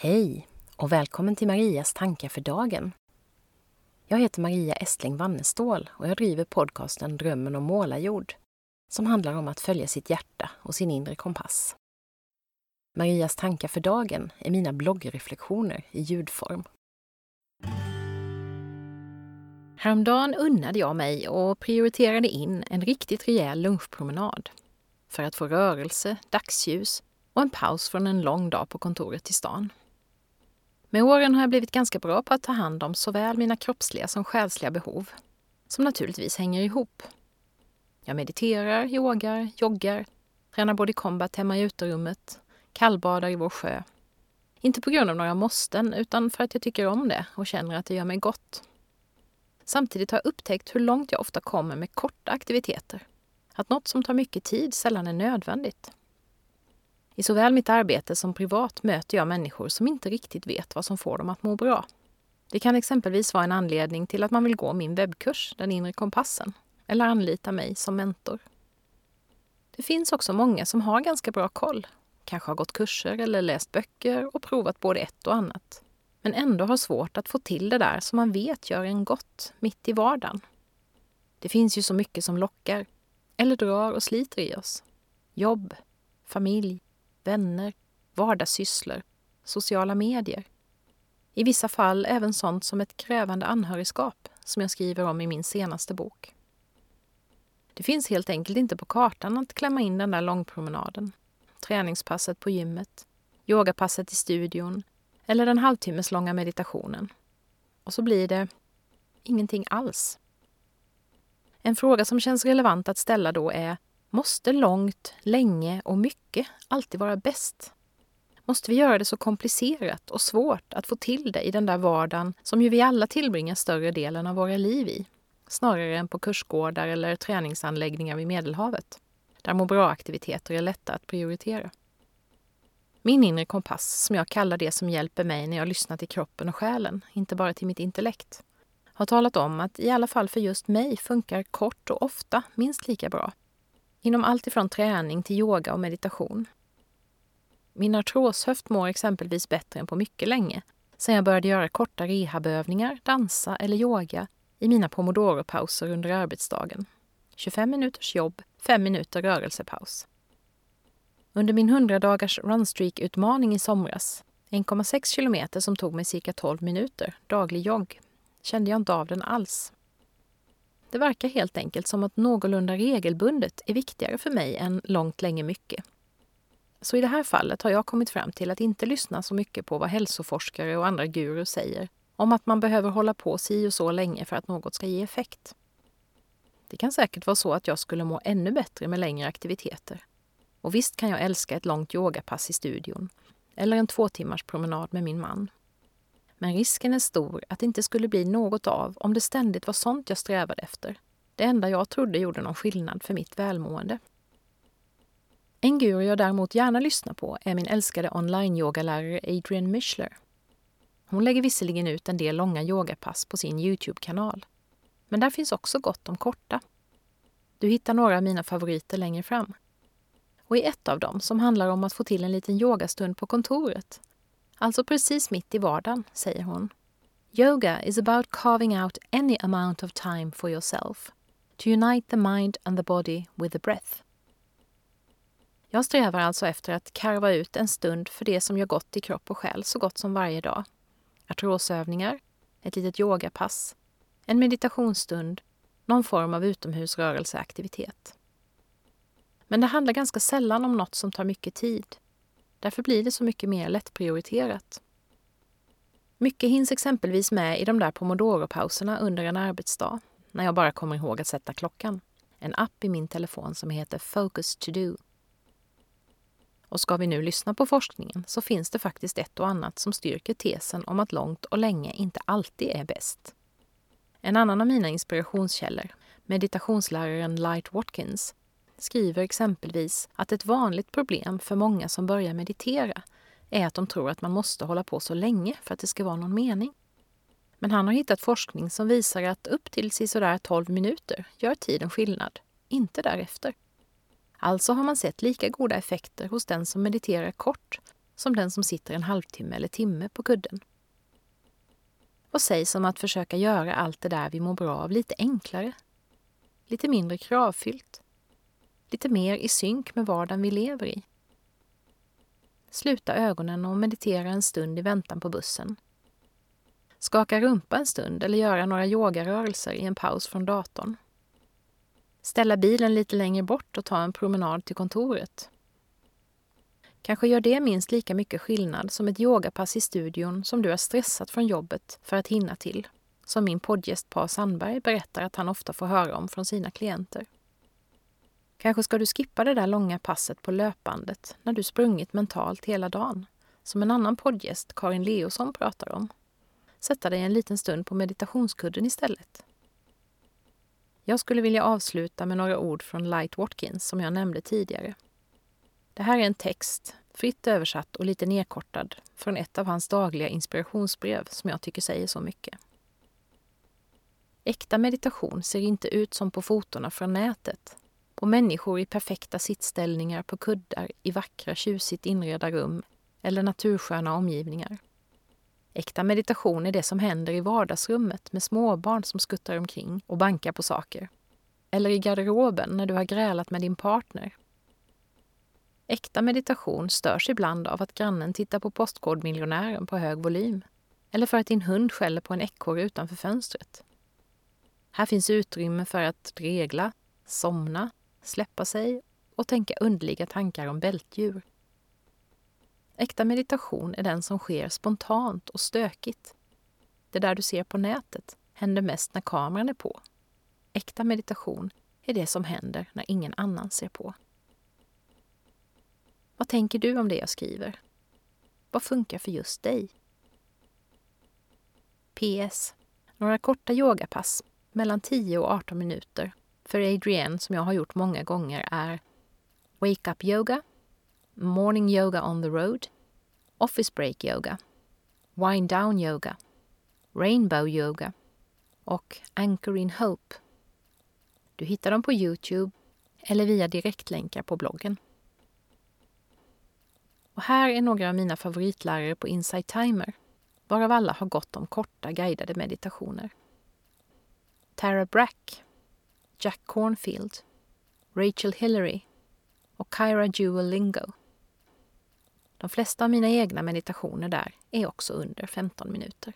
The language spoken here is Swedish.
Hej och välkommen till Marias tankar för dagen. Jag heter Maria Estling Wannestål och jag driver podcasten Drömmen om målarjord som handlar om att följa sitt hjärta och sin inre kompass. Marias tankar för dagen är mina bloggreflektioner i ljudform. Häromdagen unnade jag mig och prioriterade in en riktigt rejäl lunchpromenad för att få rörelse, dagsljus och en paus från en lång dag på kontoret i stan. Med åren har jag blivit ganska bra på att ta hand om såväl mina kroppsliga som själsliga behov, som naturligtvis hänger ihop. Jag mediterar, yogar, joggar, tränar body combat hemma i uterummet, kallbadar i vår sjö. Inte på grund av några måsten, utan för att jag tycker om det och känner att det gör mig gott. Samtidigt har jag upptäckt hur långt jag ofta kommer med korta aktiviteter. Att något som tar mycket tid sällan är nödvändigt. I såväl mitt arbete som privat möter jag människor som inte riktigt vet vad som får dem att må bra. Det kan exempelvis vara en anledning till att man vill gå min webbkurs, Den inre kompassen, eller anlita mig som mentor. Det finns också många som har ganska bra koll, kanske har gått kurser eller läst böcker och provat både ett och annat, men ändå har svårt att få till det där som man vet gör en gott mitt i vardagen. Det finns ju så mycket som lockar, eller drar och sliter i oss. Jobb, familj, vänner, vardagssysslor, sociala medier. I vissa fall även sånt som ett krävande anhörigskap som jag skriver om i min senaste bok. Det finns helt enkelt inte på kartan att klämma in den där långpromenaden, träningspasset på gymmet, yogapasset i studion eller den halvtimmeslånga meditationen. Och så blir det ingenting alls. En fråga som känns relevant att ställa då är Måste långt, länge och mycket alltid vara bäst? Måste vi göra det så komplicerat och svårt att få till det i den där vardagen som ju vi alla tillbringar större delen av våra liv i? Snarare än på kursgårdar eller träningsanläggningar vid Medelhavet, där må bra-aktiviteter är lätta att prioritera. Min inre kompass, som jag kallar det som hjälper mig när jag lyssnar till kroppen och själen, inte bara till mitt intellekt, har talat om att i alla fall för just mig funkar kort och ofta minst lika bra inom allt ifrån träning till yoga och meditation. Min artroshöft mår exempelvis bättre än på mycket länge sedan jag började göra korta rehabövningar, dansa eller yoga i mina pomodoro-pauser under arbetsdagen. 25 minuters jobb, 5 minuter rörelsepaus. Under min 100 dagars runstreak-utmaning i somras, 1,6 kilometer som tog mig cirka 12 minuter, daglig jogg, kände jag inte av den alls. Det verkar helt enkelt som att någorlunda regelbundet är viktigare för mig än långt länge mycket. Så i det här fallet har jag kommit fram till att inte lyssna så mycket på vad hälsoforskare och andra gurus säger om att man behöver hålla på si och så länge för att något ska ge effekt. Det kan säkert vara så att jag skulle må ännu bättre med längre aktiviteter. Och visst kan jag älska ett långt yogapass i studion eller en två timmars promenad med min man. Men risken är stor att det inte skulle bli något av om det ständigt var sånt jag strävade efter. Det enda jag trodde gjorde någon skillnad för mitt välmående. En guru jag däremot gärna lyssnar på är min älskade online-yogalärare Adrian Mischler. Hon lägger visserligen ut en del långa yogapass på sin Youtube-kanal. Men där finns också gott om korta. Du hittar några av mina favoriter längre fram. Och i ett av dem, som handlar om att få till en liten yogastund på kontoret, Alltså precis mitt i vardagen, säger hon. Yoga is about carving out any amount of time for yourself to unite the mind and the body with the breath. Jag strävar alltså efter att karva ut en stund för det som gör gott i kropp och själ så gott som varje dag. Artrosövningar, ett litet yogapass, en meditationsstund, någon form av utomhusrörelseaktivitet. Men det handlar ganska sällan om något som tar mycket tid. Därför blir det så mycket mer lättprioriterat. Mycket hinns exempelvis med i de där pomodoro-pauserna under en arbetsdag, när jag bara kommer ihåg att sätta klockan. En app i min telefon som heter Focus to do. Och ska vi nu lyssna på forskningen så finns det faktiskt ett och annat som styrker tesen om att långt och länge inte alltid är bäst. En annan av mina inspirationskällor, meditationsläraren Light Watkins, skriver exempelvis att ett vanligt problem för många som börjar meditera är att de tror att man måste hålla på så länge för att det ska vara någon mening. Men han har hittat forskning som visar att upp till sådär 12 minuter gör tiden skillnad, inte därefter. Alltså har man sett lika goda effekter hos den som mediterar kort som den som sitter en halvtimme eller timme på kudden. Vad sägs om att försöka göra allt det där vi mår bra av lite enklare? Lite mindre kravfyllt? Lite mer i synk med vardagen vi lever i? Sluta ögonen och meditera en stund i väntan på bussen. Skaka rumpa en stund eller göra några yogarörelser i en paus från datorn. Ställa bilen lite längre bort och ta en promenad till kontoret. Kanske gör det minst lika mycket skillnad som ett yogapass i studion som du har stressat från jobbet för att hinna till, som min poddgäst Pa Sandberg berättar att han ofta får höra om från sina klienter. Kanske ska du skippa det där långa passet på löpbandet när du sprungit mentalt hela dagen, som en annan poddgäst, Karin Leosson, pratar om. Sätta dig en liten stund på meditationskudden istället. Jag skulle vilja avsluta med några ord från Light Watkins som jag nämnde tidigare. Det här är en text, fritt översatt och lite nedkortad, från ett av hans dagliga inspirationsbrev som jag tycker säger så mycket. Äkta meditation ser inte ut som på fotona från nätet. På människor i perfekta sittställningar på kuddar i vackra, tjusigt inredda rum eller natursköna omgivningar. Äkta meditation är det som händer i vardagsrummet med småbarn som skuttar omkring och bankar på saker. Eller i garderoben när du har grälat med din partner. Äkta meditation störs ibland av att grannen tittar på Postkodmiljonären på hög volym. Eller för att din hund skäller på en ekorre utanför fönstret. Här finns utrymme för att regla, somna, släppa sig och tänka underliga tankar om bältdjur. Äkta meditation är den som sker spontant och stökigt. Det där du ser på nätet händer mest när kameran är på. Äkta meditation är det som händer när ingen annan ser på. Vad tänker du om det jag skriver? Vad funkar för just dig? PS. Några korta yogapass, mellan 10 och 18 minuter, för Adrienne som jag har gjort många gånger är Wake Up Yoga, Morning Yoga on the Road, Office Break Yoga, Wind Down Yoga, Rainbow Yoga och Anchor in Hope. Du hittar dem på Youtube eller via direktlänkar på bloggen. Och här är några av mina favoritlärare på Insight Timer, varav alla har gått om korta guidade meditationer. Tara Brack, Jack Cornfield, Rachel Hillary och Kyra Jewel Lingo. De flesta av mina egna meditationer där är också under 15 minuter.